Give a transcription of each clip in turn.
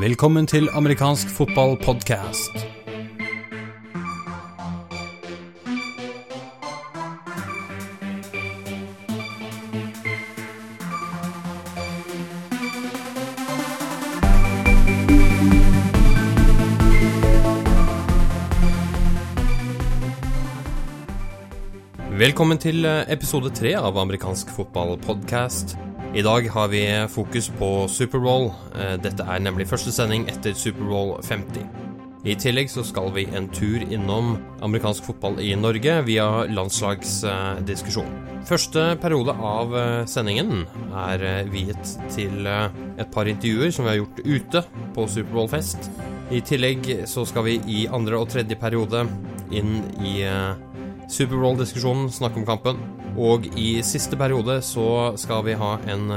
Velkommen til amerikansk fotballpodkast. Velkommen til eh, episode tre av amerikansk fotballpodkast. I dag har vi fokus på Superbowl. Eh, Dette er nemlig første sending etter Superbowl 50. I tillegg så skal vi en tur innom amerikansk fotball i Norge via landslagsdiskusjon. Første periode av eh, sendingen er eh, viet til et par intervjuer som vi har gjort ute på Superbowl-fest. I tillegg så skal vi i andre og tredje periode inn i Superbowl-diskusjonen, snakke om kampen. Og i siste periode så skal vi ha en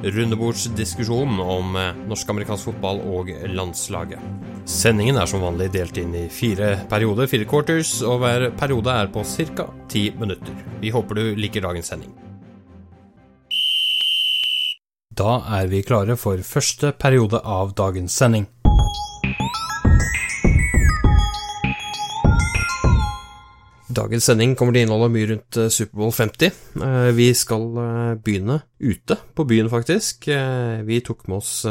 rundebordsdiskusjon om norsk-amerikansk fotball og landslaget. Sendingen er som vanlig delt inn i fire perioder, fire quarters, og hver periode er på ca. ti minutter. Vi håper du liker dagens sending. Da er vi klare for første periode av dagens sending. Dagens sending kommer til å inneholde mye rundt Superbowl 50. Vi skal begynne ute på byen, faktisk. Vi tok med oss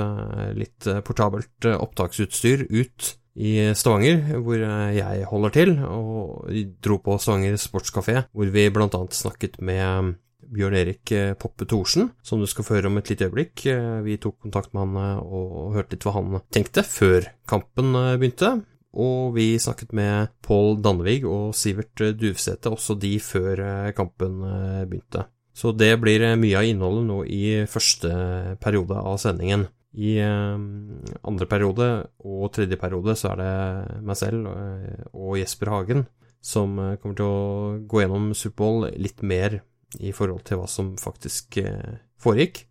litt portabelt opptaksutstyr ut i Stavanger, hvor jeg holder til, og dro på Stavanger Sportskafé, hvor vi blant annet snakket med Bjørn Erik Poppe Thorsen, som du skal få høre om et lite øyeblikk. Vi tok kontakt med han og hørte litt hva han tenkte før kampen begynte. Og vi snakket med Pål Dannevig og Sivert Duvsete, også de før kampen begynte. Så det blir mye av innholdet nå i første periode av sendingen. I andre periode og tredje periode så er det meg selv og Jesper Hagen som kommer til å gå gjennom Superbowl litt mer i forhold til hva som faktisk foregikk.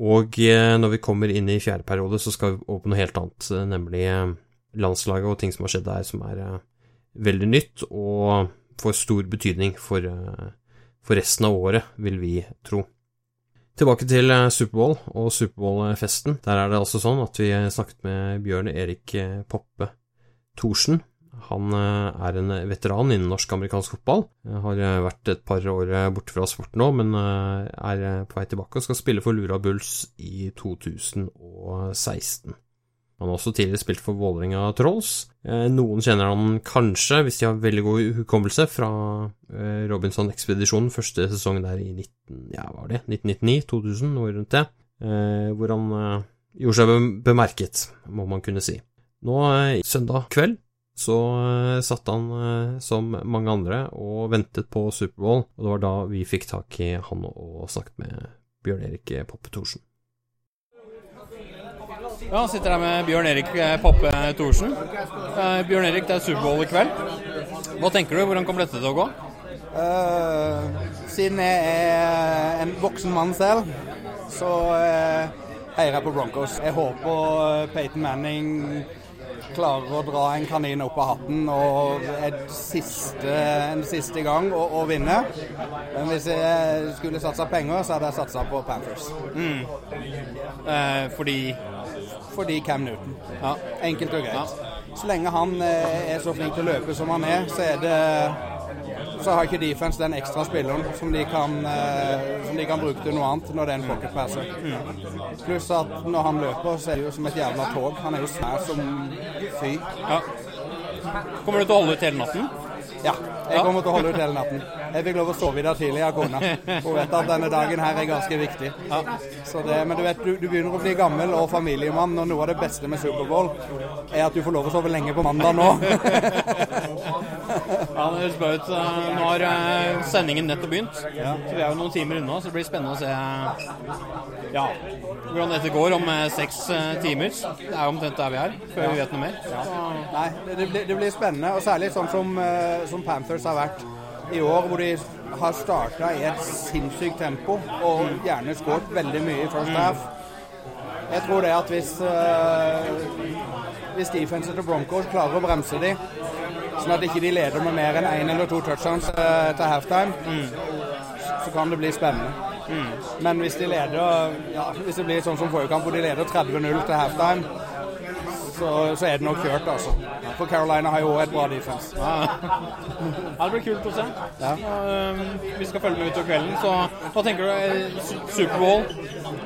Og når vi kommer inn i fjerde periode, så skal vi over på noe helt annet, nemlig landslaget og ting som har skjedd der som er uh, veldig nytt og får stor betydning for, uh, for, resten av året, vil vi tro. Tilbake til uh, Superbowl og Superbowl-festen. Der er det altså sånn at vi snakket med Bjørn Erik Poppe Thorsen. Han er en veteran innen norsk-amerikansk fotball. Har vært et par år borte fra sporten nå, men er på vei tilbake og skal spille for Lura Bulls i 2016. Han har også tidligere spilt for Vålerenga Trolls. Noen kjenner han kanskje, hvis de har veldig god hukommelse, fra Robinson-ekspedisjonen, første sesong der i 19, ja, var det, 1999-2000, noe rundt det, hvor han gjorde seg bemerket, må man kunne si. Nå, søndag kveld, så satt han som mange andre og ventet på Superbowl, og det var da vi fikk tak i han og snakket med Bjørn Erik Poppe Thorsen. Ja, sitter her med Bjørn Erik Poppe Thorsen. Eh, Bjørn Erik, det er Superbowl i kveld. Hva tenker du? Hvordan kommer dette til å gå? Uh, siden jeg er en voksen mann selv, så uh, heier jeg på Broncos. Jeg håper Peyton Manning klarer å dra en kanin opp av hatten og siste, en siste gang å, og, vinne. Men hvis jeg skulle satsa penger, så hadde jeg satsa på Panthers. Mm. Eh, fordi fordi Cam Newton. Ja. Enkelt og greit. Ja. Så lenge han er så flink til å løpe som han er, så er det så har ikke defense den ekstra spilleren som de kan, som de kan bruke til noe annet når det er en pocket passer. Mm. Pluss at når han løper, så er det jo som et jævla tog. Han er jo svær som fy. Ja. Kommer du til å holde ut hele natten? Ja, jeg kommer til å holde ut hele natten. Jeg fikk lov å sove i dag tidlig av kona. Hun vet at denne dagen her er ganske viktig. Ja. Det, men du vet, du, du, begynner å bli gammel og familiemann, og noe av det beste med Superbowl er at du får lov å sove lenge på mandag nå. ja, det høres bra ut. Nå har sendingen nettopp begynt, ja. så vi er jo noen timer unna, så det blir spennende å se ja, hvordan dette går om seks timer. Det er omtrent der vi er, før vi vet noe mer. Ja. Nei, det, blir, det, blir, spennende, og særlig sånn som, som Panthers har vært i år, hvor de har starta i et sinnssykt tempo og gjerne skåret veldig mye i first half. Jeg tror det at hvis, uh, hvis defensen til Broncos klarer å bremse de, sånn at ikke de leder med mer enn én en eller to touchdowns uh, til halftime, mm. så kan det bli spennende. Mm. Men hvis de leder ja, hvis det blir sånn som forrige kamp, hvor de leder 30-0 til halftime, så, så, er det nok kjørt, altså. For Carolina har jo et bra defense. Ja. det blir kult å se. Ja. Uh, vi skal følge med utover kvelden. Så hva tenker du? Superbowl?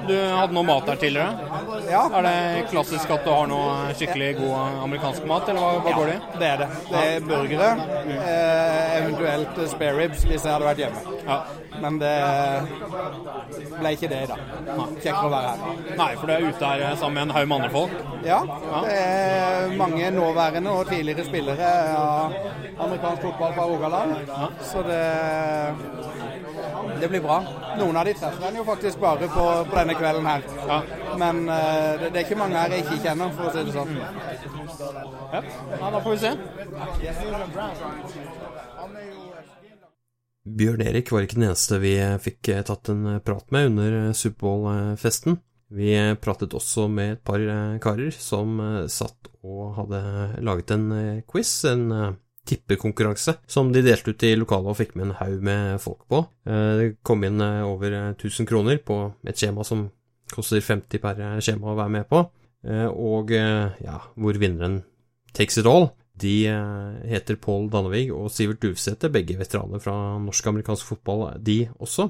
Du hadde noe mat der tidligere. Ja. Er det klassisk at du har noe skikkelig god amerikansk mat, eller hva, hva ja, går det i? Det er det. Det er burgere, mm. eh, eventuelt spare ribs hvis jeg hadde vært hjemme. Ja. Men det ble ikke det i dag. Kjekkere å være her. Nei, for du er ute her sammen med en haug med andre folk? Ja, det er mange nåværende og tidligere spillere av amerikansk fotball fra Rogaland. Så det, det blir bra. Noen av de treffer en jo faktisk bare på, på denne kvelden her. Ja. Men uh, det, det, er ikke mange her jeg ikke kjenner, for å si det sånn. Ja da får vi se. Bjørn Erik var ikke den eneste vi fikk tatt en prat med under Superbowl-festen. Vi pratet også med et par karer som satt og hadde laget en quiz, en tippekonkurranse som de delte ut i lokalet og fikk med en haug med folk på. Det kom inn over 1000 kroner på et skjema som koster 50 per skjema å være med på, og ja, hvor vinneren takes it all. De eh, heter Pål Dannevig og Sivert Duvsæter, begge veteraner fra norsk-amerikansk fotball, de også.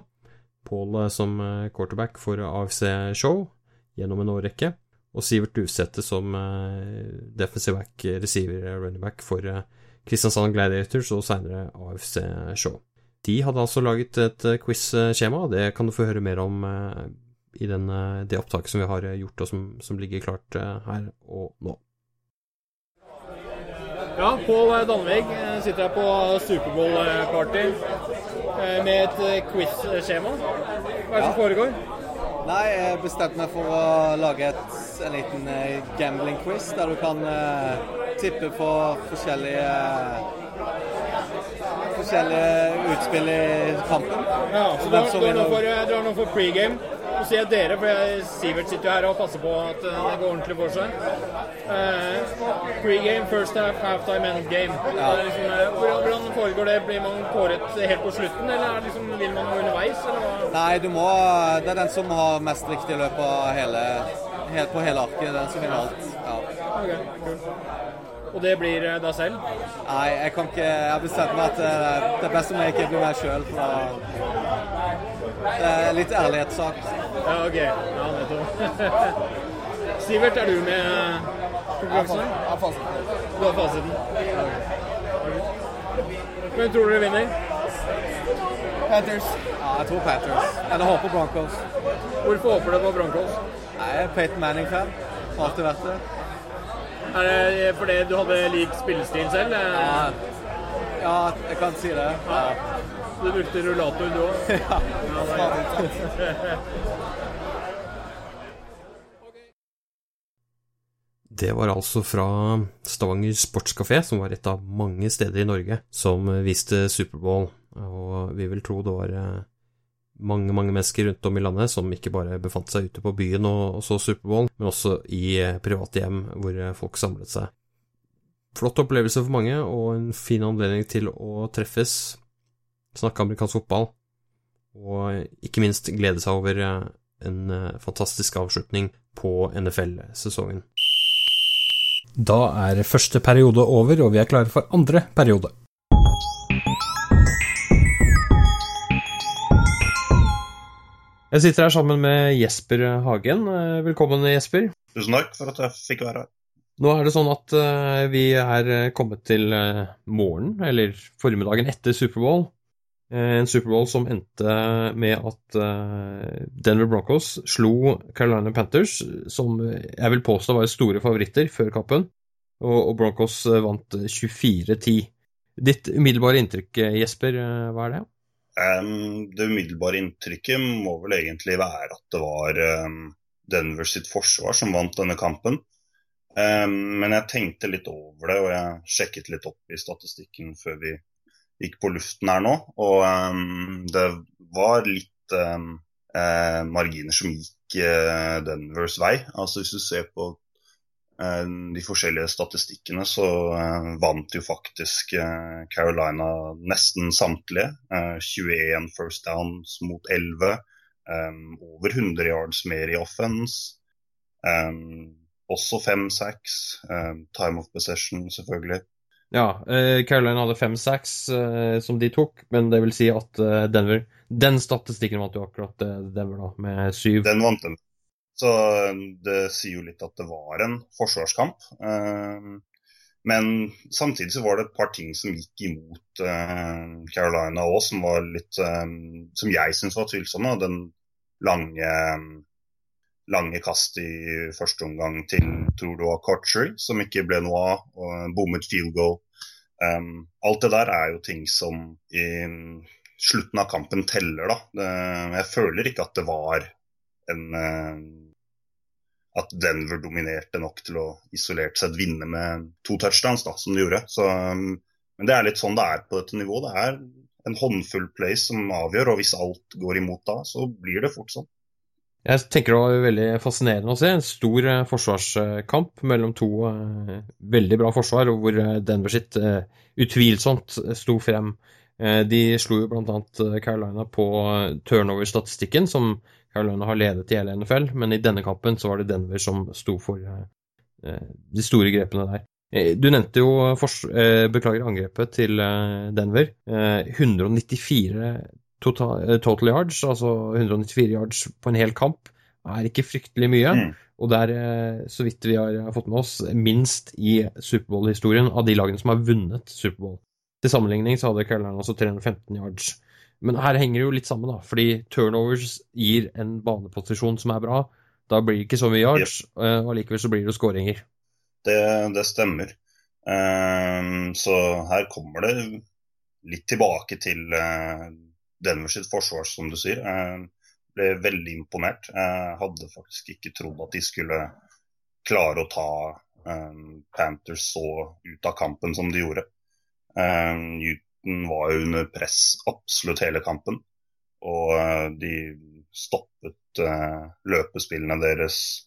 Pål eh, som eh, quarterback for AFC Show gjennom en årrekke, og Sivert Duvsæter som defensive back, receiver, running back for Kristiansand Gladiators og seinere AFC Show. De hadde altså laget et quiz-skjema, det kan du få høre mer om i den, det opptaket som vi har gjort, og som, som ligger klart her og nå. Ja, Pål Danvig eh, sitter her på Superbowl-party eh, med et eh, quiz-skjema. Hva er det som foregår? Nei, Jeg bestemte meg for å lage et, en liten gambling-quiz der du kan uh, tippe på forskjellige forskjellige utspill i kampen. Ja, så du har noe for, for pregame? Nå sier jeg dere, for jeg, Sivert sitter jo her og passer på at det går ordentlig for seg. Uh, Pre-game, first half, halftime, end game. Ja. Liksom, uh, hvordan foregår det? Blir man kåret helt på slutten, eller liksom, vil man gå underveis? Nei, du må, det er den som har mest riktig løp hele, helt på hele arket. Den som vinner alt. Ja. Okay, cool. Og det blir eh, deg selv? Nei, jeg kan ikke Jeg har bestemt meg at det er best om jeg ikke blir meg sjøl. Det er litt ærlighetssak. Ja, OK. Ja, nettopp. Sivert, er du med konkurransen? Jeg har fasiten. Du har fasiten? Hvem tror dere vinner? Panthers. Ja, jeg tror Panthers. Eller håper Broncos. Hvorfor håper du på Broncos? Jeg er Peyton Manning-fan. Har alltid vært det. Er det fordi du hadde lik spillestil selv? Ja. ja, jeg kan si det. Ja. Du brukte rullator, du òg? ja. Det var altså fra Stavanger Sportskafé, som var et av mange steder i Norge som viste Superbowl. Og vi vil tro det var eh, mange, mange mennesker rundt om i landet som ikke bare befant seg ute på byen og, og så Superbowl, men også i eh, private hjem hvor eh, folk samlet seg. Flott opplevelse for mange, og en fin anledning til å treffes, snakke amerikansk fotball, og ikke minst glede seg over eh, en fantastisk avslutning på NFL-sesongen. Da er første periode over, og vi er klare for andre periode. Jeg sitter her sammen med Jesper Hagen. Eh, velkommen, Jesper. Tusen takk for at jeg fikk være her. Nå er det sånn at vi er kommet til morgenen, eller formiddagen etter Superbowl. Uh, en Superbowl som endte med at Denver Broncos slo Carolina Panthers, som jeg vil påstå var store favoritter før kappen, og, Broncos vant 24-10. Ditt umiddelbare inntrykk, Jesper, hva er det? Um, det umiddelbare inntrykket må vel egentlig være at det var um, Denver sitt forsvar som vant denne kampen. Um, men jeg tenkte litt over det, og jeg sjekket litt opp i statistikken før vi gikk på luften her nå. Og det var litt uh, marginer som gikk uh, Denvers vei. Altså Hvis du ser på Eh, de forskjellige statistikkene, så eh, vant jo faktisk eh, Carolina nesten samtlige. 21 first downs mot 11. over 100 yards mer i offense. også fem sacks. time of possession, selvfølgelig. Ja, Caroline hadde fem sacks som de tok, men det vil si at Denver Den statistikken vant jo akkurat Denver, da, med syv. Den vant den. Så det sier jo litt at det var en forsvarskamp. Men samtidig så var det et par ting som gikk imot Carolina òg, som var litt Som jeg syns var tvilsomme. Den lange lange kast i første omgang til tror du var Cotchery, som ikke ble noe av. og Bommet field goal. Um, alt det der er jo ting som i slutten av kampen teller, da. Jeg føler ikke at det var en uh, At Denver dominerte nok til å isolert sett vinne med to touchdowns, da, som de gjorde. Så, um, men det er litt sånn det er på dette nivået. Det er en håndfull plays som avgjør, og hvis alt går imot da, så blir det fort sånn. Jeg tenker det var veldig fascinerende å se. En stor eh, forsvarskamp mellom to eh, veldig bra forsvar, hvor eh, Denver sitt utvilsomt sto frem. De slo jo bl.a. Carolina på turnover-statistikken, som Carolina har ledet i hele NFL, men i denne kampen så var det Denver som sto for de store grepene der. Du nevnte jo beklager angrepet til Denver. 194 total, eh, total, yards, altså 194 yards på en hel kamp, er ikke fryktelig mye. Mm. Og det er, eh, så vidt vi har fått med oss, minst i Superbowl-historien av de lagene som har vunnet Superbowl. Til sammenligning så hadde Carolina også 315 yards. Men her henger det jo litt sammen, da, fordi turnovers gir en baneposisjon som er bra. Da blir det ikke så mye yards, yep. Eh, og allikevel så blir det skåringer. Det, det stemmer. Um, så her kommer det litt tilbake til uh, Denver sitt forsvar, som du sier. Ble veldig imponert. Jeg hadde faktisk ikke trodd at de skulle klare å ta um, Panthers så ut av kampen som de gjorde. Newton var jo under press absolutt hele kampen. Og de stoppet løpespillene deres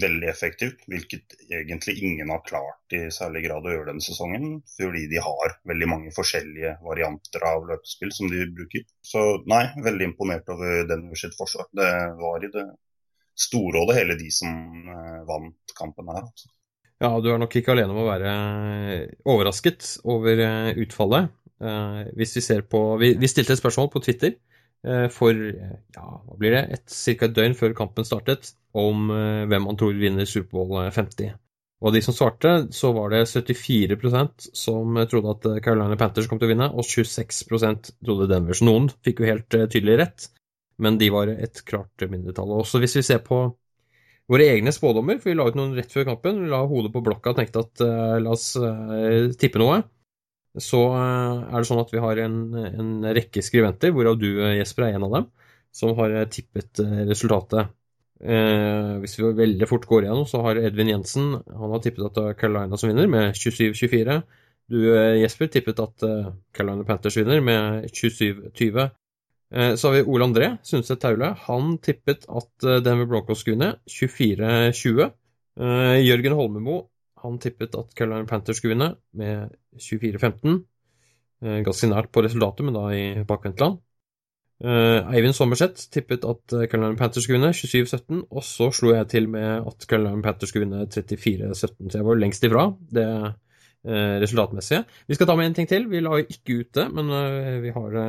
veldig effektivt, hvilket egentlig ingen har klart i særlig grad å gjøre denne sesongen. Fordi de har veldig mange forskjellige varianter av løpespill som de bruker. Så nei, veldig imponert over Denver sitt forsvar. Det var i det store og det hele de som eh, vant kampen her. Altså. Ja, du er nok ikke alene om å være overrasket over eh, utfallet. Eh, hvis vi ser på Vi, vi stilte et spørsmål på Twitter Eh, for ja, hva blir det, et, ca. døgn før kampen startet, om eh, hvem man tror vinner Superbowl 50. Og av de som svarte, så var det 74% som trodde at Carolina Panthers kom til å vinne, og 26% trodde Denver. Så noen fikk jo helt eh, tydelig rett, men de var et klart mindretall. Også hvis vi ser på våre egne spådommer, for vi la ut noen rett før kampen, la hodet på blokka og tenkte at uh, la oss uh, tippe noe så eh, er det sånn at vi har en, en rekke skriventer, hvorav du, eh, Jesper, er en av dem, som har eh, tippet resultatet. Eh, hvis vi veldig fort går igjennom, så har Edvin Jensen han har tippet at det er Carolina som vinner, med 27-24. Du, Jesper, tippet at Carolina Panthers vinner, med 27-20. Eh, så har vi Ole André Sundset Taule. Han tippet at Denver Broncos skulle vinne, 24-20. Eh, Jørgen Holmemo han tippet at Carolina Panthers skulle vinne, med 24-15. Eh, ganske nært på resultatet, men da i bakvendtland. Uh, Eivind Sommerseth tippet at Carolina Panthers skulle vinne 27-17, og så slo jeg til med at Carolina Panthers skulle vinne 34-17, så jeg var lengst ifra det resultatmessige. Vi skal ta med en ting til. Vi la ikke ut det, men vi har det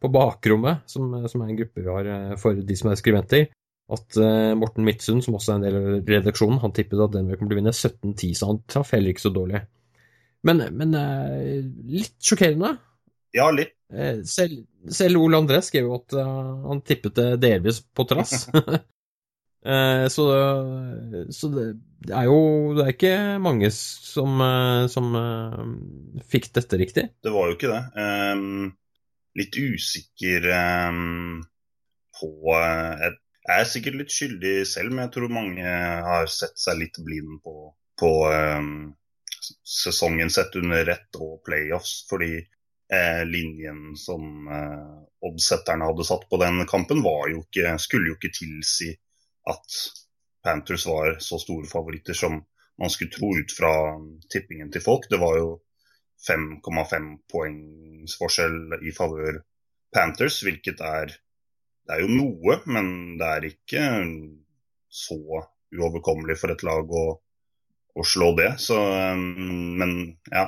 på bakrommet, som, som, er en gruppe vi har for de som er skribenter, at uh, Morten Midtsund, som også er en del av redaksjonen, han tippet at Denver å vinne 17-10, så han traff heller ikke så dårlig. Men, men uh, litt sjokkerende. Ja, litt. Uh, selv, selv, Ole André skrev jo at han tippet det delvis på trass. så, så det, det, er jo Det er ikke mange som, som fikk dette riktig. Det var jo ikke det. Um, litt usikker um, på et jeg er sikkert litt skyldig selv, men jeg tror mange har sett seg litt blind på, på um, sesongen sett under ett og playoffs. Fordi eh, linjen som eh, oddsetterne hadde satt på den kampen, jo ikke, skulle jo ikke tilsi at Panthers var så store favoritter som man skulle tro ut fra tippingen til folk. Det var jo 5,5 poengs forskjell i favør Panthers, hvilket er det er jo noe, men det er ikke så uoverkommelig for et lag å, å slå det. Så, men ja,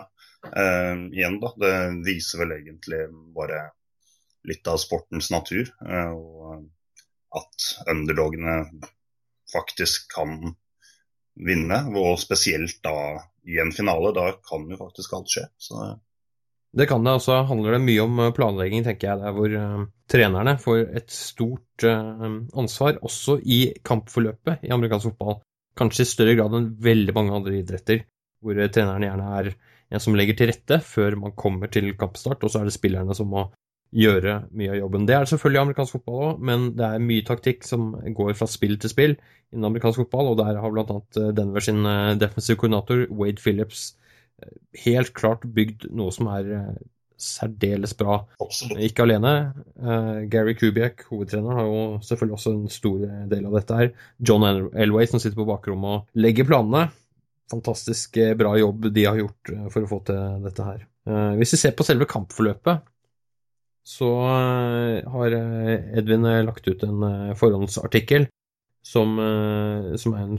igjen da, det viser vel egentlig bare litt av sportens natur. og at underdogene faktisk kan vinne, og spesielt da i en finale. Da kan jo faktisk alt skje. Så det kan det. altså handler det mye om planlegging, tenker jeg. Der hvor uh, trenerne får et stort uh, ansvar, også i kampforløpet i amerikansk fotball. Kanskje i større grad enn veldig mange andre idretter, hvor uh, treneren gjerne er en som legger til rette før man kommer til kampstart, og så er det spillerne som må gjøre mye av jobben. Det er det selvfølgelig i amerikansk fotball òg, men det er mye taktikk som går fra spill til spill innen amerikansk fotball, og der har bl.a. Eh, Denver sin eh, defensive koordinator Wade Phillips eh, helt klart bygd noe som er særdeles bra. Absolutt. Ikke alene. Gary Kubiak, hovedtrener, har jo selvfølgelig også en stor del av dette her. John Elway, som sitter på bakrommet og legger planene. Fantastisk bra jobb de har gjort for å få til dette her. Hvis vi ser på selve kampforløpet, så eh, har eh, Edvin eh, lagt ut en forhåndsartikkel som, som en,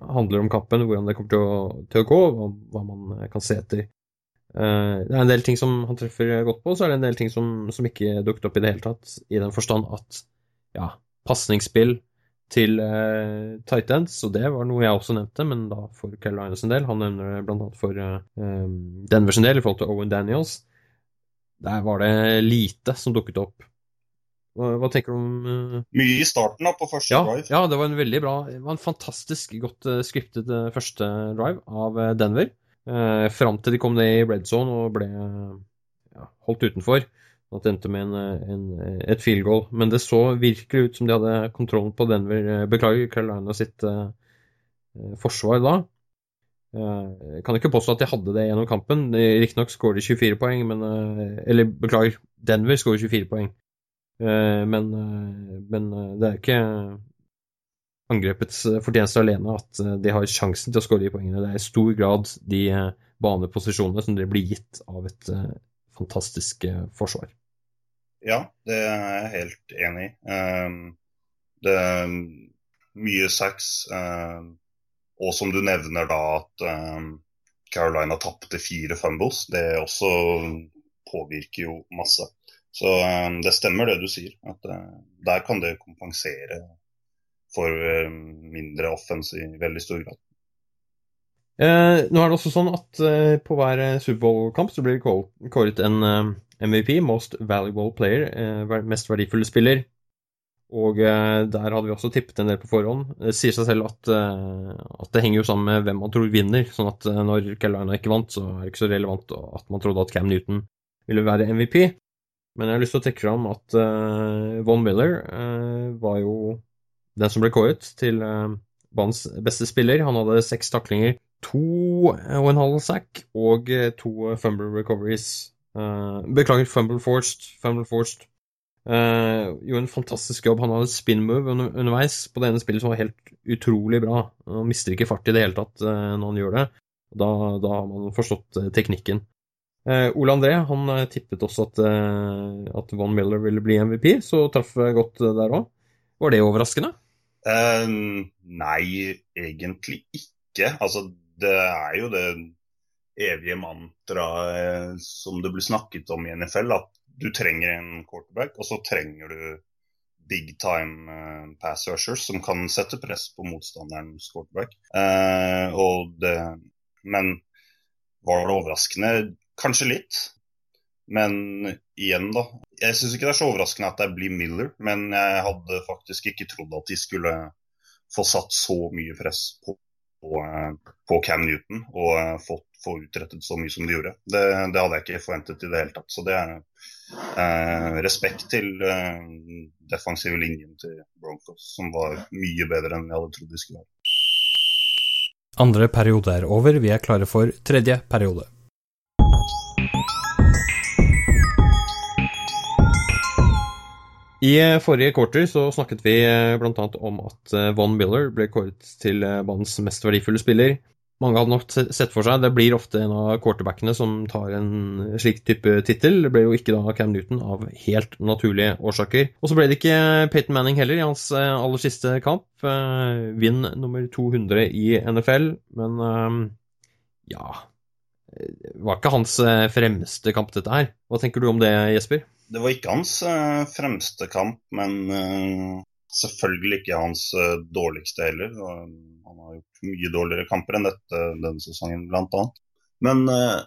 handler om kampen, hvordan det kommer til å, til å gå, og hva man kan se etter. Det er en del ting som han treffer godt på, så er det en del ting som, som ikke dukket opp i det hele tatt, i den forstand at ja, pasningsspill til uh, tight ends, og det var noe jeg også nevnte, men da for Carolina sin del. Han nevner det blant annet for uh, Denver sin del i forhold til Owen Daniels. Der var det lite som dukket opp. Hva, hva tenker du om uh... Mye i starten da, på første ja, drive. Ja, det var en veldig bra Det var en fantastisk godt uh, skriptet uh, første drive av Denver. Uh, Fram til de kom ned i red zone og ble ja, holdt utenfor. At det endte med en, en, et field goal. Men det så virkelig ut som de hadde kontrollen på Denver Beklager Carolina sitt forsvar da. Jeg kan ikke påstå at de hadde det gjennom kampen. Riktignok skårer de 24 poeng, men eh, Eller beklager, Denver skårer 24 poeng. Eh, men, eh, men, det er ikke angrepets fortjeneste alene at de har sjansen til å skåre de poengene. Det er i stor grad de baneposisjonene som det blir gitt av et fantastisk forsvar. Ja, det er jeg helt enig i. Det er mye sex. Og som du nevner da at um, Carolina tapte fire fumbles, det også påvirker jo masse. Så um, det stemmer det du sier, at uh, der kan det kompensere for uh, mindre offens i veldig stor grad. Eh, nå er det også sånn at eh, på hver Superbowl-kamp så blir det kåret en uh, MVP, Most Valuable Player, eh, mest verdifulle spiller. Og eh, der hadde vi også tippet en del på forhånd. Det sier seg selv at, eh, at det henger jo sammen med hvem man tror vinner. Sånn at eh, når Carolina ikke vant, så er det ikke så relevant at man trodde at Cam Newton ville være MVP. Men jeg har lyst til å trekke fram at uh, Von Miller uh, var jo den som ble kåret til uh, banens beste spiller. Han hadde seks taklinger, to og en halv sack og to fumble recoveries. beklager, fumble forced. Fumble forced. Gjorde en fantastisk jobb. Han hadde spin move underveis på det ene spillet som var helt utrolig bra. Han mister ikke fart i det hele tatt når han gjør det. Da, da har man forstått uh. Ole André han tippet også at, at Von Miller ville bli MVP, så traff godt der òg. Var det overraskende? nei, egentlig ikke. Altså, det er jo det evige mantraet som det blir snakket om i NFL, at du trenger en quarterback, og så trenger du big time uh, pass rushers som kan sette press på motstanderens quarterback. Uh, det, men var det overraskende? Kanskje litt. Men igjen, da. Jeg syns ikke det er så overraskende at det blir Miller, men jeg hadde faktisk ikke trodd at de skulle få satt så mye press på, på, eh, på Cam Newton og fått få utrettet så mye som de gjorde. Det, det hadde jeg ikke forventet i det hele tatt. Så det er eh, respekt til eh, defensive linjen til Broncos, som var mye bedre enn jeg hadde trodd de skulle være. Andre periode er over, vi er klare for tredje periode. I eh, forrige quarter så snakket vi eh, bl.a. om at eh, Von Miller ble kåret til banens mest verdifulle spiller. mange hadde nok sett for seg. Det blir ofte en av quarterbackene som tar en slik type tittel. Det ble jo ikke da Cam Newton av helt naturlige årsaker. Og så ble det ikke Peyton Manning heller i hans aller siste kamp. Vinn nummer 200 i NFL, men ja Det var ikke hans fremste kamp, dette her. Hva tenker du om det, Jesper? Det var ikke hans fremste kamp, men selvfølgelig ikke hans dårligste heller. Han har gjort mye dårligere kamper enn dette denne sesongen, bl.a. Men eh,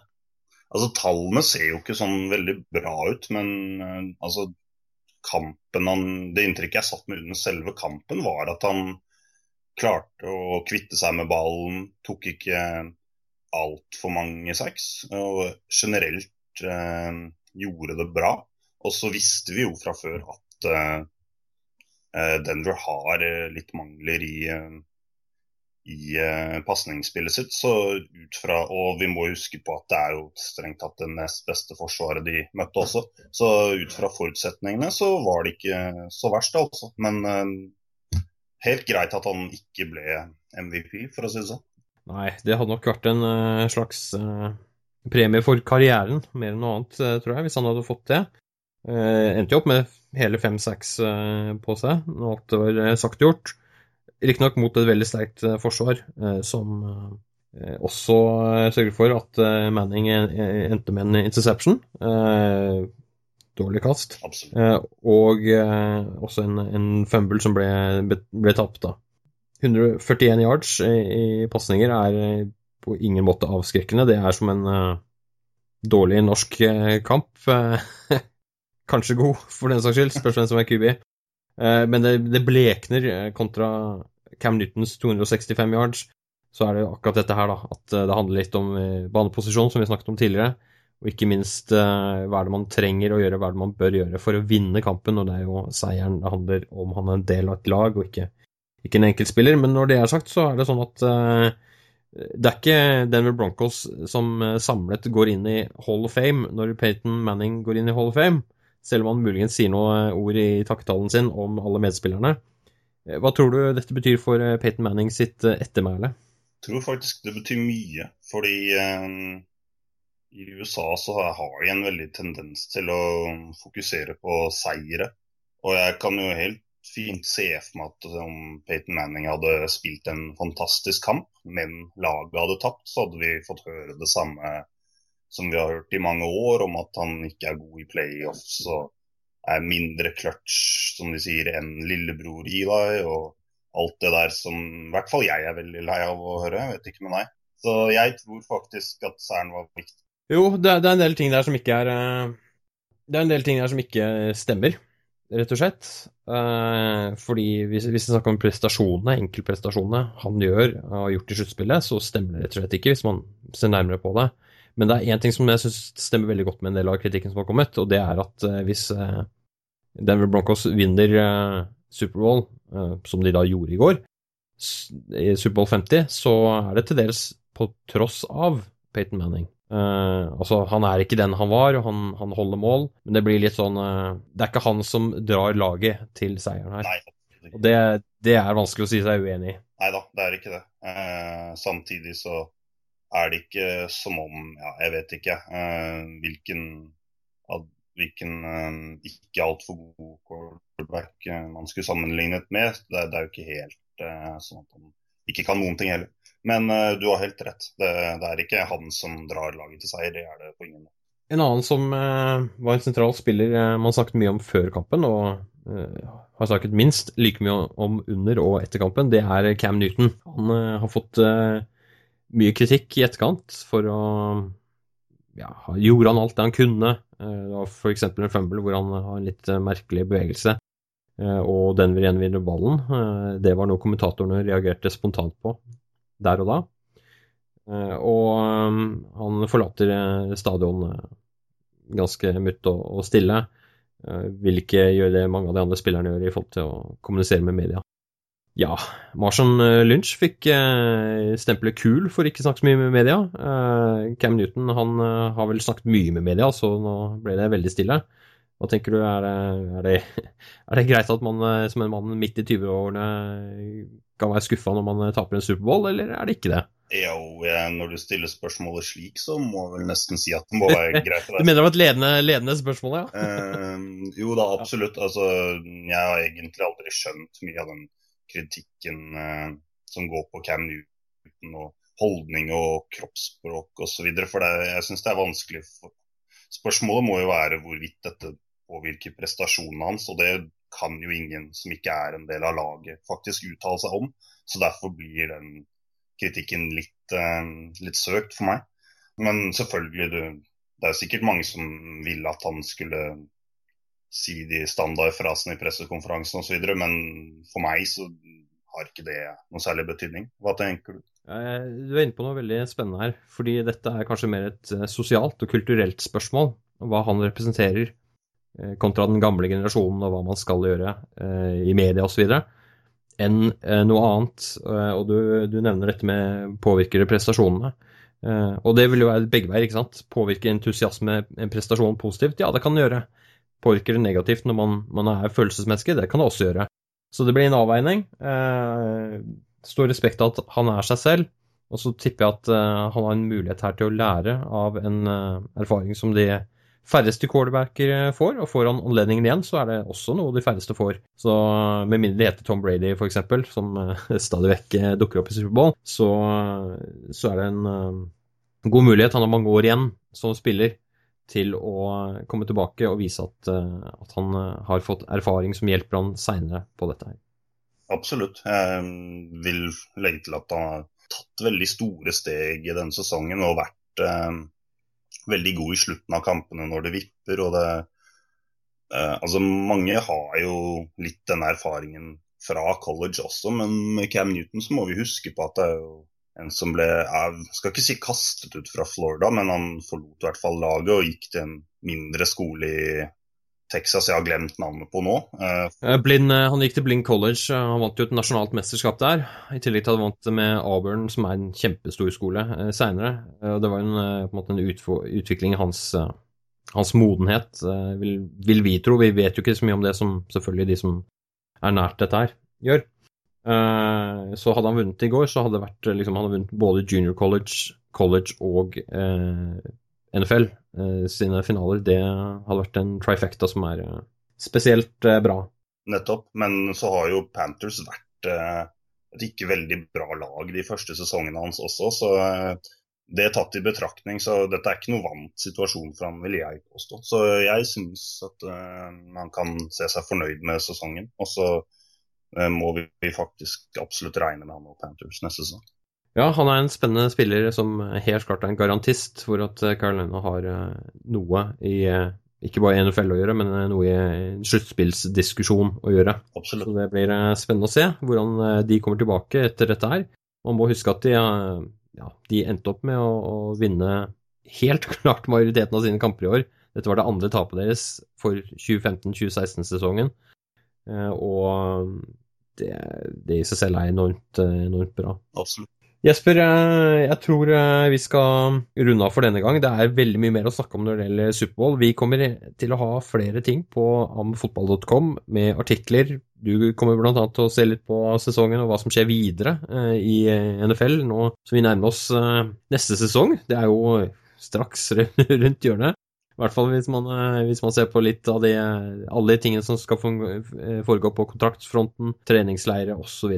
altså, tallene ser jo ikke sånn veldig bra ut. Men eh, altså, kampen han, Det inntrykket jeg satt med under selve kampen, var at han klarte å kvitte seg med ballen. Tok ikke altfor mange sacks. Og generelt eh, gjorde det bra. Og så visste vi jo fra før at eh Denver har eh, litt mangler i i uh, pasningsspillet sitt. Så ut fra, og vi må huske på at det er jo strengt tatt det nest beste forsvaret de møtte også. Så ut fra forutsetningene så var det ikke så verst, altså. Men uh, helt greit at han ikke ble MVP, for å si det sånn. Nei, det hadde nok vært en uh, slags premie for karrieren, mer enn noe annet, tror jeg, hvis han hadde fått det. Endte jo opp med hele fem-seks på seg når alt var sagt og gjort. Riktignok mot et veldig sterkt eh, forsvar, eh, som eh, også sørger for at Manning endte med en interception. Dårlig kast. Og også en, en fumble som ble, ble tapt, da. 141 yards i pasninger er på ingen måte avskrekkende. Det er som en dårlig norsk kamp. Kanskje god, for den saks skyld. Spørs hvem som er QB. Men det, det, blekner kontra Cam Newtons 265 yards, så er det jo akkurat dette her, da. At eh, det handler litt om eh, baneposisjon, som vi snakket om tidligere. Og ikke minst hva er det man trenger å gjøre, hva er det man bør gjøre for å vinne kampen. Og det er jo seieren det handler om han er en del av et lag, og ikke, ikke en enkeltspiller. Men når det er sagt, så er det sånn at det er ikke Denver Broncos som samlet går inn i Hall of Fame når Peyton Manning går inn i Hall of Fame, selv om han muligens sier noe ord i takketalen sin om alle medspillerne. Eh, hva tror du dette betyr for eh, Peyton Manning sitt eh, ettermæle? Jeg tror faktisk det betyr mye. Fordi eh, i USA så har de en veldig tendens til å fokusere på seire. Og jeg kan jo helt fint se for meg at om Peyton Manning hadde spilt en fantastisk kamp, men laget hadde tapt, så hadde vi fått høre det samme som vi har hørt i mange år, om at han ikke er god i playoffs. og er mindre clutch, som de sier, enn lillebror Eli. Og alt det der som i hvert fall jeg er veldig lei av å høre. Jeg vet ikke med deg. Så jeg tror faktisk at Cern var viktig. Jo, det, det, er en del ting der som ikke er eh, Det er en del ting der som ikke stemmer, rett og slett. Uh, fordi hvis, hvis vi snakker om prestasjonene, enkeltprestasjonene han gjør og har gjort i sluttspillet, så stemmer det rett og slett ikke, hvis man ser nærmere på det. Men det er én ting som jeg syns stemmer veldig godt med en del av kritikken som har kommet, og det er at uh, hvis uh, Denver Broncos vinner uh, Superbowl, som de da gjorde i går, i Superbowl 50, så er det til dels på tross av Peyton Manning. altså, han er ikke den han var, og han, han holder mål, men det blir litt sånn Det er ikke han som drar laget til seieren her. Nei, og det, det, er vanskelig å si seg uenig i. Nei da, det er ikke det. samtidig så er det ikke som om ja, Jeg vet ikke uh, hvilken, ad, hvilken uh, ikke altfor god quarterback uh, man skulle sammenlignet med. Det, det, er jo ikke helt sånn at han ikke kan noen ting heller. Men du har helt rett. Det, det, er ikke han som drar laget til seier. Det er det på ingen måte. En annen som var en sentral spiller man snakket mye om før kampen, og har snakket minst like mye om under og etter kampen, det er Cam Newton. Han har fått mye kritikk i etterkant for å ja, Gjorde han alt det han kunne? Eh, det var f.eks. en fumble hvor han har en litt eh, merkelig bevegelse, og den vil gjenvinne ballen. Det var noe kommentatorene reagerte spontant på der og da. Og han forlater stadion ganske mutt og stille. Vil ikke gjøre det mange av de andre spillerne gjør i forhold til å kommunisere med media. Ja, Marshan eh, Lynch fikk eh, stempelet kul for ikke å snakke så mye med media. Eh, Cam Newton han eh, har vel snakket mye med media, så nå ble det veldig stille. Hva tenker du, er det, er det, er det greit at man eh, som en mann midt i 20-årene kan være skuffa når man taper en Superbowl, eller er det ikke det? Jo, når du stiller spørsmålet slik, så må jeg vel nesten si at det må være greit. du mener det var et ledende, ledende spørsmål, ja? uh, jo da, absolutt. Altså, jeg har egentlig aldri skjønt mye av den kritikken uh, som går på Cam Newton og holdning og kroppsspråk osv. For det, jeg syns det er vanskelig. For... Spørsmålet må jo være hvorvidt dette påvirker prestasjonen hans. og det kan jo ingen som ikke er en del av laget, faktisk uttale seg om. Så derfor blir den kritikken litt, uh, litt søkt for meg. Men selvfølgelig, det er sikkert mange som ville at han skulle si de standardfrasene i pressekonferansen osv., men for meg så har ikke det noe særlig betydning. Hva tenker du? Du er inne på noe veldig spennende her. fordi dette er kanskje mer et eh, sosialt og kulturelt spørsmål. Hva han representerer eh, kontra den gamle generasjonen og hva man skal gjøre eh, i media osv enn noe annet. Og du, du, nevner dette med påvirker prestasjonene. Og det vil jo være begge veier, ikke sant. Påvirker entusiasme en prestasjon positivt? Ja, det kan det gjøre. Påvirker det negativt når man, man er følelsesmenneske? Det kan det også gjøre. Så det blir en avveining. Stor respekt av at han er seg selv. Og så tipper jeg at han har en mulighet her til å lære av en erfaring som de færreste quarterbacker eh, får, og får han anledningen igjen, så er det også noe de færreste får. Så med mindre det heter Tom Brady, f.eks., som uh, stadig vekk uh, dukker opp i Superbowl, så, så er det en god mulighet han har mange år igjen som spiller til å komme tilbake og vise at, at han har fått erfaring som hjelper han seinere på dette her. Absolutt. Jeg vil legge til at han har tatt veldig store steg i denne sesongen og vært veldig god i slutten av kampene når det vipper. og det eh, altså Mange har jo litt den erfaringen fra college også, men med Cam Newton så må vi huske på at det er jo en som ble jeg skal ikke si kastet ut fra Florida, men han forlot i hvert fall laget og gikk til en mindre skole i Texas jeg har glemt navnet på nå. Uh, Blind, eh, han gikk til Blind College, han vant jo et nasjonalt mesterskap der. I tillegg til at han vant med Auburn, som er en kjempestor skole, seinere. Det var en, på en måte en utvikling i hans, hans modenhet, vil, vil, vi tro. Vi vet jo ikke så mye om det som selvfølgelig de som er nært dette her, gjør. Så hadde han vunnet i går, så hadde det vært liksom, Han hadde vunnet både junior college, college og NFL eh, sine finaler, det hadde vært en trifecta som er eh, spesielt eh, bra. Nettopp, men så har jo Panthers vært et ikke veldig bra lag de første sesongene hans også, så det er tatt i betraktning, så dette er ikke noe vant situasjon for ham, vil jeg påstå. Så jeg syns at man kan se seg fornøyd med sesongen. Og så må vi faktisk absolutt regne med han og Panthers neste sesong. Ja, han er en spennende spiller som helt klart er en garantist for at eh, Carolina har eh, noe i eh, ikke bare NFL å gjøre, men noe i sluttspillsdiskusjon å gjøre. Absolutt. Så det blir spennende å se hvordan de kommer tilbake etter dette her. Man må huske at de, ja, de endte opp med å, å, vinne helt klart majoriteten av sine kamper i år. Dette var det andre tapet deres for 2015-2016-sesongen. Og det, det, i seg selv er enormt, enormt bra. Absolutt. Jesper, eh, jeg tror eh, vi skal runde av for denne gang. Det er veldig mye mer å snakke om når det gjelder Superbowl. Vi kommer til å ha flere ting på amfotball.com med artikler. Du kommer bl.a. til å se litt på sesongen og hva som skjer videre eh, i NFL nå som vi nærmer oss neste sesong. Det er jo straks rundt hjørnet. I hvert fall hvis man, hvis man ser på litt av de, alle de tingene som skal foregå på kontraktsfronten, treningsleire osv.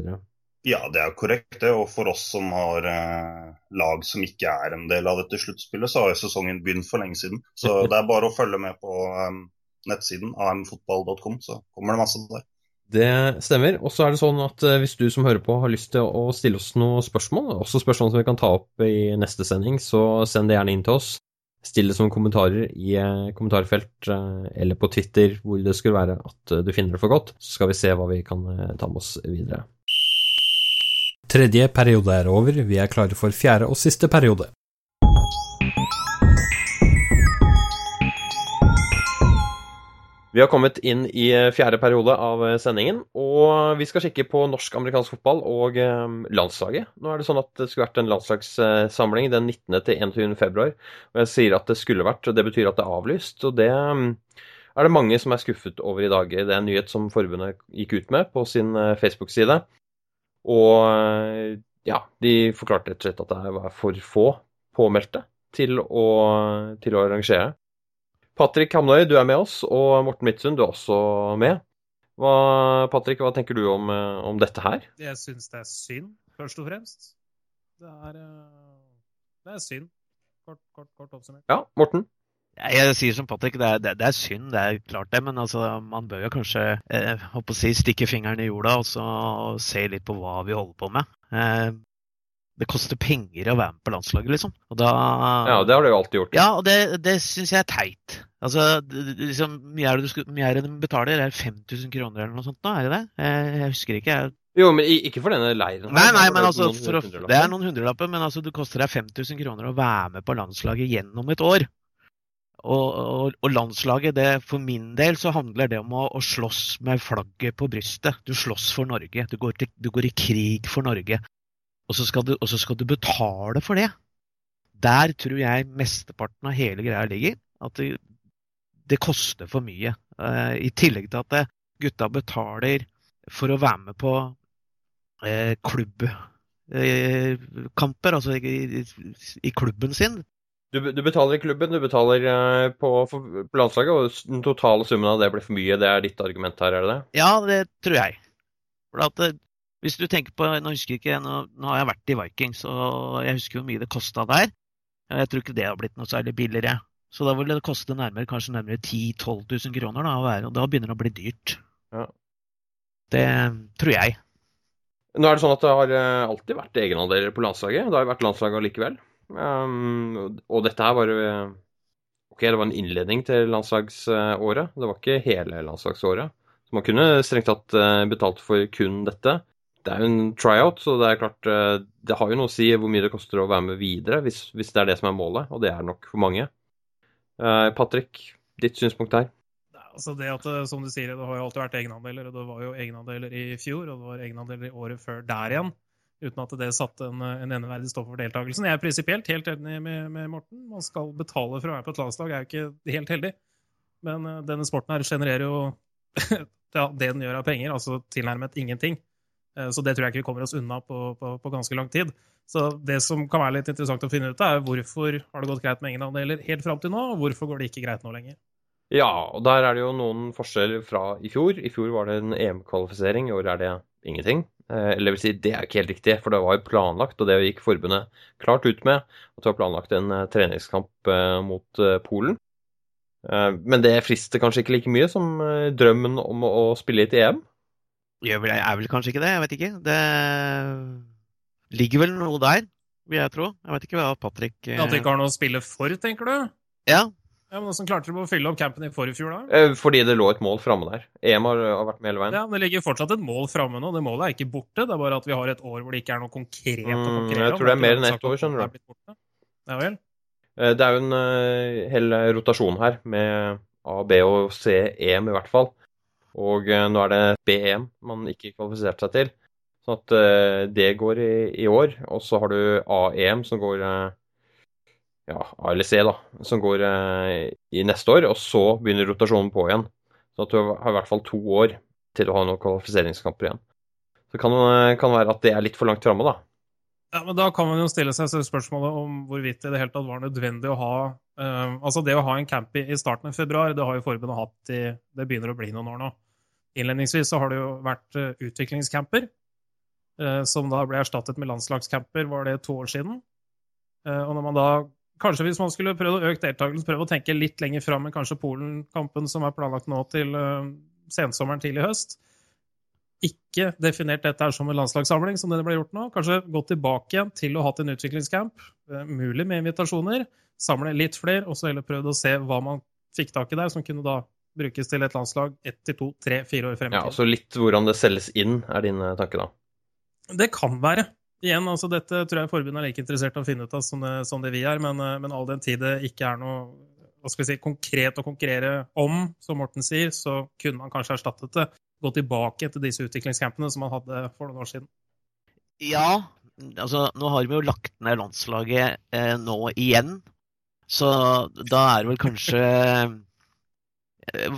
Ja, det er korrekt. det, og For oss som har eh, lag som ikke er en del av dette sluttspillet, så har jo sesongen begynt for lenge siden. Så det er bare å følge med på um, nettsiden amfotball.com, så kommer det masse der. Det stemmer. Og så er det sånn at hvis du som hører på har lyst til å stille oss noen spørsmål, også spørsmål som vi kan ta opp i neste sending, så send det gjerne inn til oss. Still det som kommentarer i uh, kommentarfelt uh, eller på Twitter hvor det skulle være at du finner det for godt. Så skal vi se hva vi kan ta med oss videre. Tredje periode er over, vi er klare for fjerde og siste periode. Vi har kommet inn i fjerde periode av sendingen, og vi skal kikke på norsk-amerikansk fotball og eh, landslaget. Nå er det sånn at det skulle vært en landslagssamling den 19. til 21. februar. Og jeg sier at det skulle vært, og det betyr at det er avlyst. Og det mm, er det mange som er skuffet over i dag. Det er en nyhet som forbundet gikk ut med på sin eh, Facebook-side. Og eh, ja, de forklarte rett og slett at det var for få påmeldte til å, til å arrangere. Patrick Hamnøy, du er med oss, og Morten Midtsund, du er også med. Hva, Patrick, hva tenker du om, eh, om dette her? Jeg syns det er synd, først og fremst. Det er, eh, det er synd. Kort, kort, kort oppsummert. Ja, Morten? Jeg, jeg sier som Patrick, det er, det, det er, synd, det er klart det. Men altså, man bør jo kanskje eh, å si, stikke fingeren i jorda og så se litt på hva vi holder på med. Eh, det koster penger å være med på landslaget, liksom. Da, ja, det har du jo alltid gjort. Ja, og det, det syns jeg er teit. Altså, liksom, mye er det du mye det de betaler? Det er 5000 kroner eller noe sånt nå, er det det? Jeg, jeg husker ikke. Jeg... Jo, men ikke for denne leiren. Nei, nei, men altså, å, det er noen hundrelapper, men altså, det koster deg 5000 kroner å være med på landslaget gjennom et år. Og, og, og, landslaget, det, for min del så handler det om å, å, slåss med flagget på brystet. Du slåss for Norge. Du går, til, du går i krig for Norge. Og så, du, og så, skal du, betale for det. Der tror jeg mesteparten av hele greia ligger. At det, det koster for mye. Uh, I tillegg til at det, gutta betaler for å være med på uh, klubbkamper, uh, altså i, i, i klubben sin. Du, du, betaler i klubben, du betaler eh, på, på, landslaget, og den totale summen av det blir for mye. Det er ditt argument her, er det det? Ja, det tror jeg. For at, eh, hvis du tenker på, Nå husker jeg ikke, nå, nå, har jeg vært i Vikings, og jeg husker hvor mye det kosta der. Jeg tror ikke det har blitt noe særlig billigere. Så da ville det koste nærmere, kanskje nærmere 10 000-12 000 kroner. Da, være, og da begynner det å bli dyrt. Ja. Det tror jeg. Nå er det sånn at det har eh, alltid vært egenandeler på landslaget. Det har vært landslaget likevel. Um, og dette her var Ok, det var en innledning til landslagsåret. Det var ikke hele landslagsåret. Så man kunne strengt tatt eh, betalt for kun dette. Det er jo en tryout, så det er klart eh, Det har jo noe å si hvor mye det koster å være med videre, hvis, hvis det er det som er målet, og det er nok for mange. Uh, Patrick, ditt synspunkt her? Altså det at, som du sier, Det har jo alltid vært egenandeler. og Det var jo egenandeler i fjor, og det var egenandeler i året før der igjen uten at det satte en, en eneverdig stopp for deltakelsen. Jeg er prinsipielt helt enig med, med, Morten. Man skal betale for å være på et landslag, er jo ikke helt heldig. Men denne sporten her genererer jo ja, det den gjør av penger, altså tilnærmet ingenting. Uh, så det tror jeg ikke vi kommer oss unna på, på, på, ganske lang tid. Så det som kan være litt interessant å finne ut, er hvorfor har det gått greit med egenandeler helt fram til nå, og hvorfor går det ikke greit nå lenger? Ja, og der er det jo noen forskjeller fra i fjor. I fjor var det en EM-kvalifisering, i år er det ingenting. Eh, eller vil si, det er ikke helt riktig, for det var jo planlagt, og det gikk forbundet klart ut med, at det var planlagt en eh, treningskamp eh, mot Polen. Men det frister kanskje ikke like mye som drømmen om å spille i et EM? Jeg er vel kanskje ikke det, jeg vet ikke. Det ligger vel noe der, vil jeg tro. Jeg vet ikke hva Patrick At de ikke har noe å spille for, tenker du? Ja, ja, men Hvordan klarte dere å fylle opp campen i forrige fjor, da? Eh, fordi det lå et mål framme der. EM har, har, vært med hele veien. Ja, men Det ligger fortsatt et mål framme nå. Det målet er ikke borte. Det er bare at vi har et år hvor det ikke er noe konkret å mm, konkurrere om. Jeg tror det er mer enn ett år, skjønner du. Ja vel? Eh, det er jo en uh, hel rotasjon her, med A, B og C, EM i hvert fall. Og uh, nå er det BEM man ikke kvalifiserte seg til. Sånn at uh, det går i, i, år. Og så har du AEM som går ja, ALC, da, som går eh, i neste år, og så begynner rotasjonen på igjen. Så at du har i hvert fall to år til å ha noen kvalifiseringskamper igjen. Så kan det kan være at det er litt for langt framme, da. Ja, men Da kan man jo stille seg spørsmålet om hvorvidt det i det hele var nødvendig å ha uh, Altså det å ha en camp i starten av februar, det har jo forbundet hatt i Det begynner å bli noen år nå. Innledningsvis så har det jo vært uh, utviklingscamper, uh, som da ble erstattet med landslagscamper, var det to år siden. og når man da kanskje hvis man skulle prøvd å øke deltakelsen, prøve å tenke litt lenger fram enn kanskje Polen-kampen som er planlagt nå til sensommeren tidlig høst. Ikke definert dette som en landslagssamling, som det ble gjort nå. Kanskje gått tilbake igjen til å ha hatt en utviklingscamp, mulig med invitasjoner. Samle litt flere, og så heller prøvd å se hva man fikk tak i der, som kunne da brukes til et landslag ett til to, tre, fire år frem i tid. Ja, altså litt hvordan det selges inn, er din tanke da? Det kan være igjen, altså dette tror jeg forbundet er like interessert i å finne ut av som det, som det vi er, men, eh, men, all den tid det ikke er noe hva skal vi si, konkret å konkurrere om, som Morten sier, så kunne man kanskje erstattet det. Gå tilbake til disse utviklingscampene som man hadde for noen år siden. Ja, altså nå har vi jo lagt ned landslaget eh, nå igjen. Så da er det vel kanskje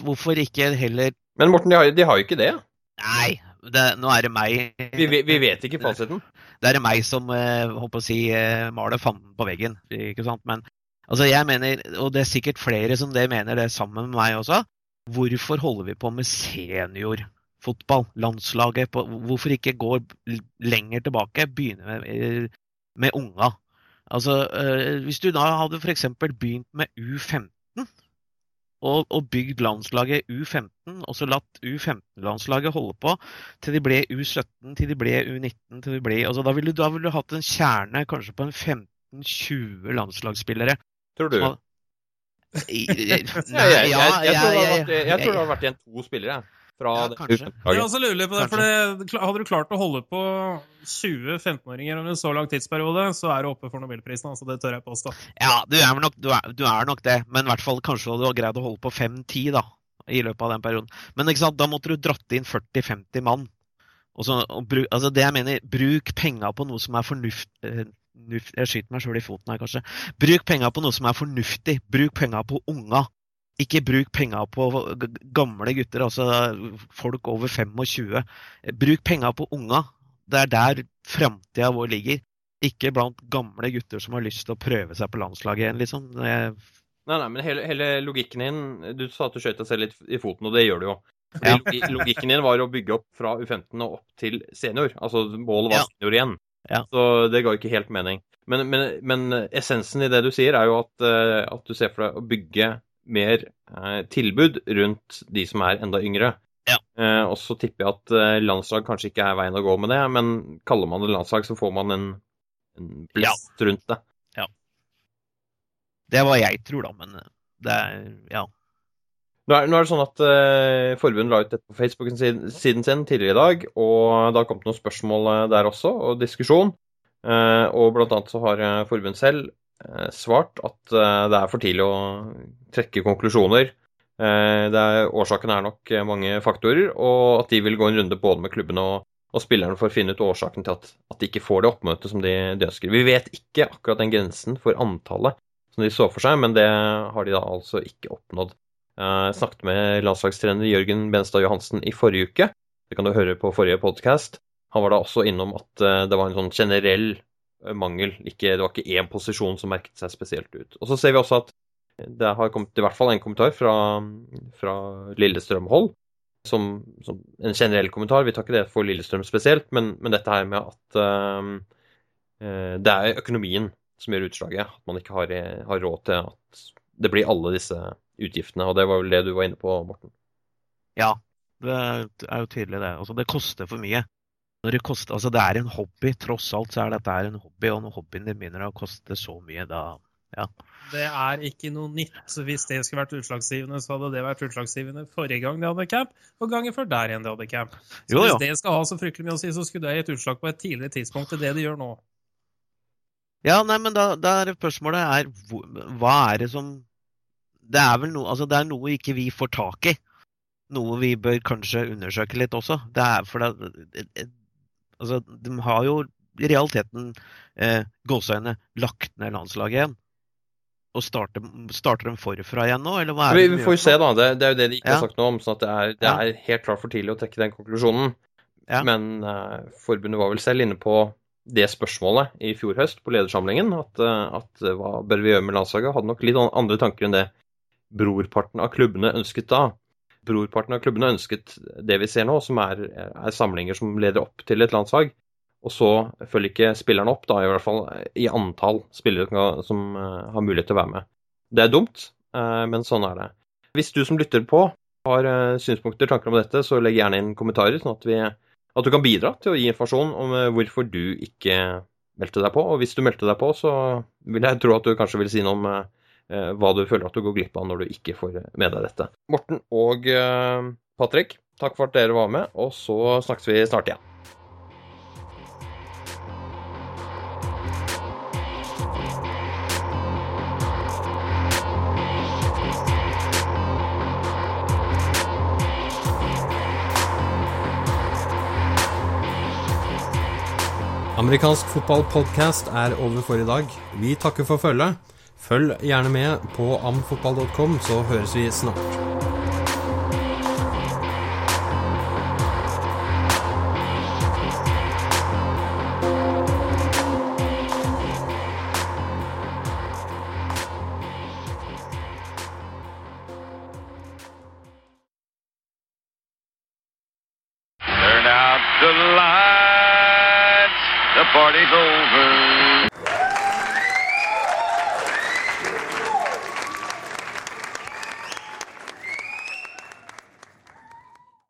Hvorfor ikke heller Men Morten, de har, de har jo ikke det? Nei, det, nå er det meg vi, vi, vet ikke fasiten? det er meg som håper å si, maler fanden på veggen. ikke sant? Men altså, jeg mener, og det er sikkert flere som det mener det sammen med meg også, hvorfor holder vi på med seniorfotball? Landslaget? På, hvorfor ikke gå lenger tilbake? Begynne med, med unga? Altså, Hvis du da hadde f.eks. begynt med U15 og, og bygd landslaget U15, og så latt U15-landslaget holde på til de ble U17, til de ble U19 til de ble, altså, da, ville du, da ville du hatt en kjerne kanskje på en 15-20 landslagsspillere. Tror du? Som, Nei, jeg, jeg, jeg, jeg, tror det hadde vært igjen to spillere. Fra ja, kanskje. Jeg også lurer på det, for Hadde du klart å holde på 20 15-åringer over en så lang tidsperiode, så er du oppe for Nobelprisen. altså Det tør jeg påstå. Ja, du er, nok, du, er, du er nok, det. Men i hvert fall kanskje du har greid å holde på 5-10 da, i løpet av den perioden. Men ikke sant, da måtte du dratt inn 40-50 mann. Og så, og bruk, altså det jeg mener, Bruk penga på noe som er fornuftig eh, Jeg skyter meg sjøl i foten her, kanskje. Bruk penga på noe som er fornuftig. Bruk penga på unga. Ikke bruk penger på gamle gutter, altså folk over 25. Bruk penger på unga. Det er der framtida vår ligger. Ikke blant gamle gutter som har lyst til å prøve seg på landslaget igjen, liksom. Jeg... Nei, nei, men hele, hele, logikken din Du sa at du skjøt deg selv litt i foten, og det gjør du jo. Ja. Logikken din var å bygge opp fra U15 og opp til senior. Altså målet var ja. senior igjen. Ja. Så det ga ikke helt mening. Men, men, men, essensen i det du sier, er jo at, eh, at du ser for deg å bygge mer eh, tilbud rundt de som er enda yngre. Ja. Eh, og så tipper jeg at eh, landslag kanskje ikke er veien å gå med det, men kaller man det landslag, så får man en, en blest ja. rundt det. Ja. Det er hva jeg tror, da, men det er Ja. Nå er, nå er, det sånn at eh, Forbundet la ut dette på Facebook-siden sin tidligere i dag, og det har kommet noen spørsmål der også, og diskusjon. Eh, og blant annet så har forbundet selv svart at eh, det er for tidlig å trekke konklusjoner. Eh, er, årsaken er nok mange faktorer, og at de vil gå en runde både med klubbene og, og spillerne for å finne ut årsaken til at, at, de ikke får det oppmøtet som de, de, ønsker. Vi vet ikke akkurat den grensen for antallet som de så for seg, men det har de da altså ikke oppnådd. Jeg snakket med landslagstrener Jørgen Benstad Johansen i forrige uke. Det kan du høre på forrige podkast. Han var da også innom at det var en sånn generell mangel. Ikke, det var ikke én posisjon som merket seg spesielt ut. Og så ser vi også at det har kommet i hvert fall en kommentar fra, fra Lillestrøm-hold. Som, som, en generell kommentar. Vi tar ikke det for Lillestrøm spesielt, men, men dette her med at uh, det er økonomien som gjør utslaget. At man ikke har, har, råd til at det blir alle disse utgiftene. Og det var vel det du var inne på, Morten? Ja, det er jo tydelig det. Altså, det koster for mye det koster Altså, det er en hobby. Tross alt så er dette en hobby, og når hobbyen din begynner å koste så mye, da ja. Det er ikke noe nytt. Hvis det skulle vært utslagsgivende, så hadde det vært utslagsgivende forrige gang de hadde camp, og gangen før der igjen de hadde camp. Så jo, jo. Hvis det skal ha så fryktelig mye å si, så skulle det gitt utslag på et tidligere tidspunkt til det de gjør nå. Ja, nei, men da, da er spørsmålet er hva er det som Det er vel noe Altså, det er noe ikke vi får tak i. Noe vi bør kanskje undersøke litt også. Det er for det, Altså, de har jo i realiteten eh, gåseøyne lagt ned landslaget igjen. Og starter, starter de forfra igjen nå, eller hva er det? Vi, vi får jo se, da. Det, det, er jo det de ikke ja. har sagt noe om. Så det er, det er helt klart for tidlig å trekke den konklusjonen. Ja. Men eh, forbundet var vel selv inne på det spørsmålet i fjor høst på ledersamlingen. At, eh, at hva bør vi gjøre med landslaget? Hadde nok litt andre tanker enn det brorparten av klubbene ønsket da brorparten av klubbene ønsket det vi ser nå, som er, er, samlinger som leder opp til et landslag. Og så følger ikke spillerne opp, da, i hvert fall i antall spillere som uh, har mulighet til å være med. Det er dumt, uh, men sånn er det. Hvis du som lytter på har uh, synspunkter, tanker om dette, så legg gjerne inn kommentarer, sånn at, vi, at du kan bidra til å gi informasjon om hvorfor du ikke meldte deg på. Og hvis du meldte deg på, så vil jeg tro at du kanskje vil si noe om Eh, hva du føler at du går glipp av når du ikke får med deg dette. Morten og eh, Patrick, takk for at dere var med, og så snakkes vi snart igjen. Amerikansk fotballpodkast er over for i dag. Vi takker for følget. Følg gjerne med på amfotball.com, så høres vi snart.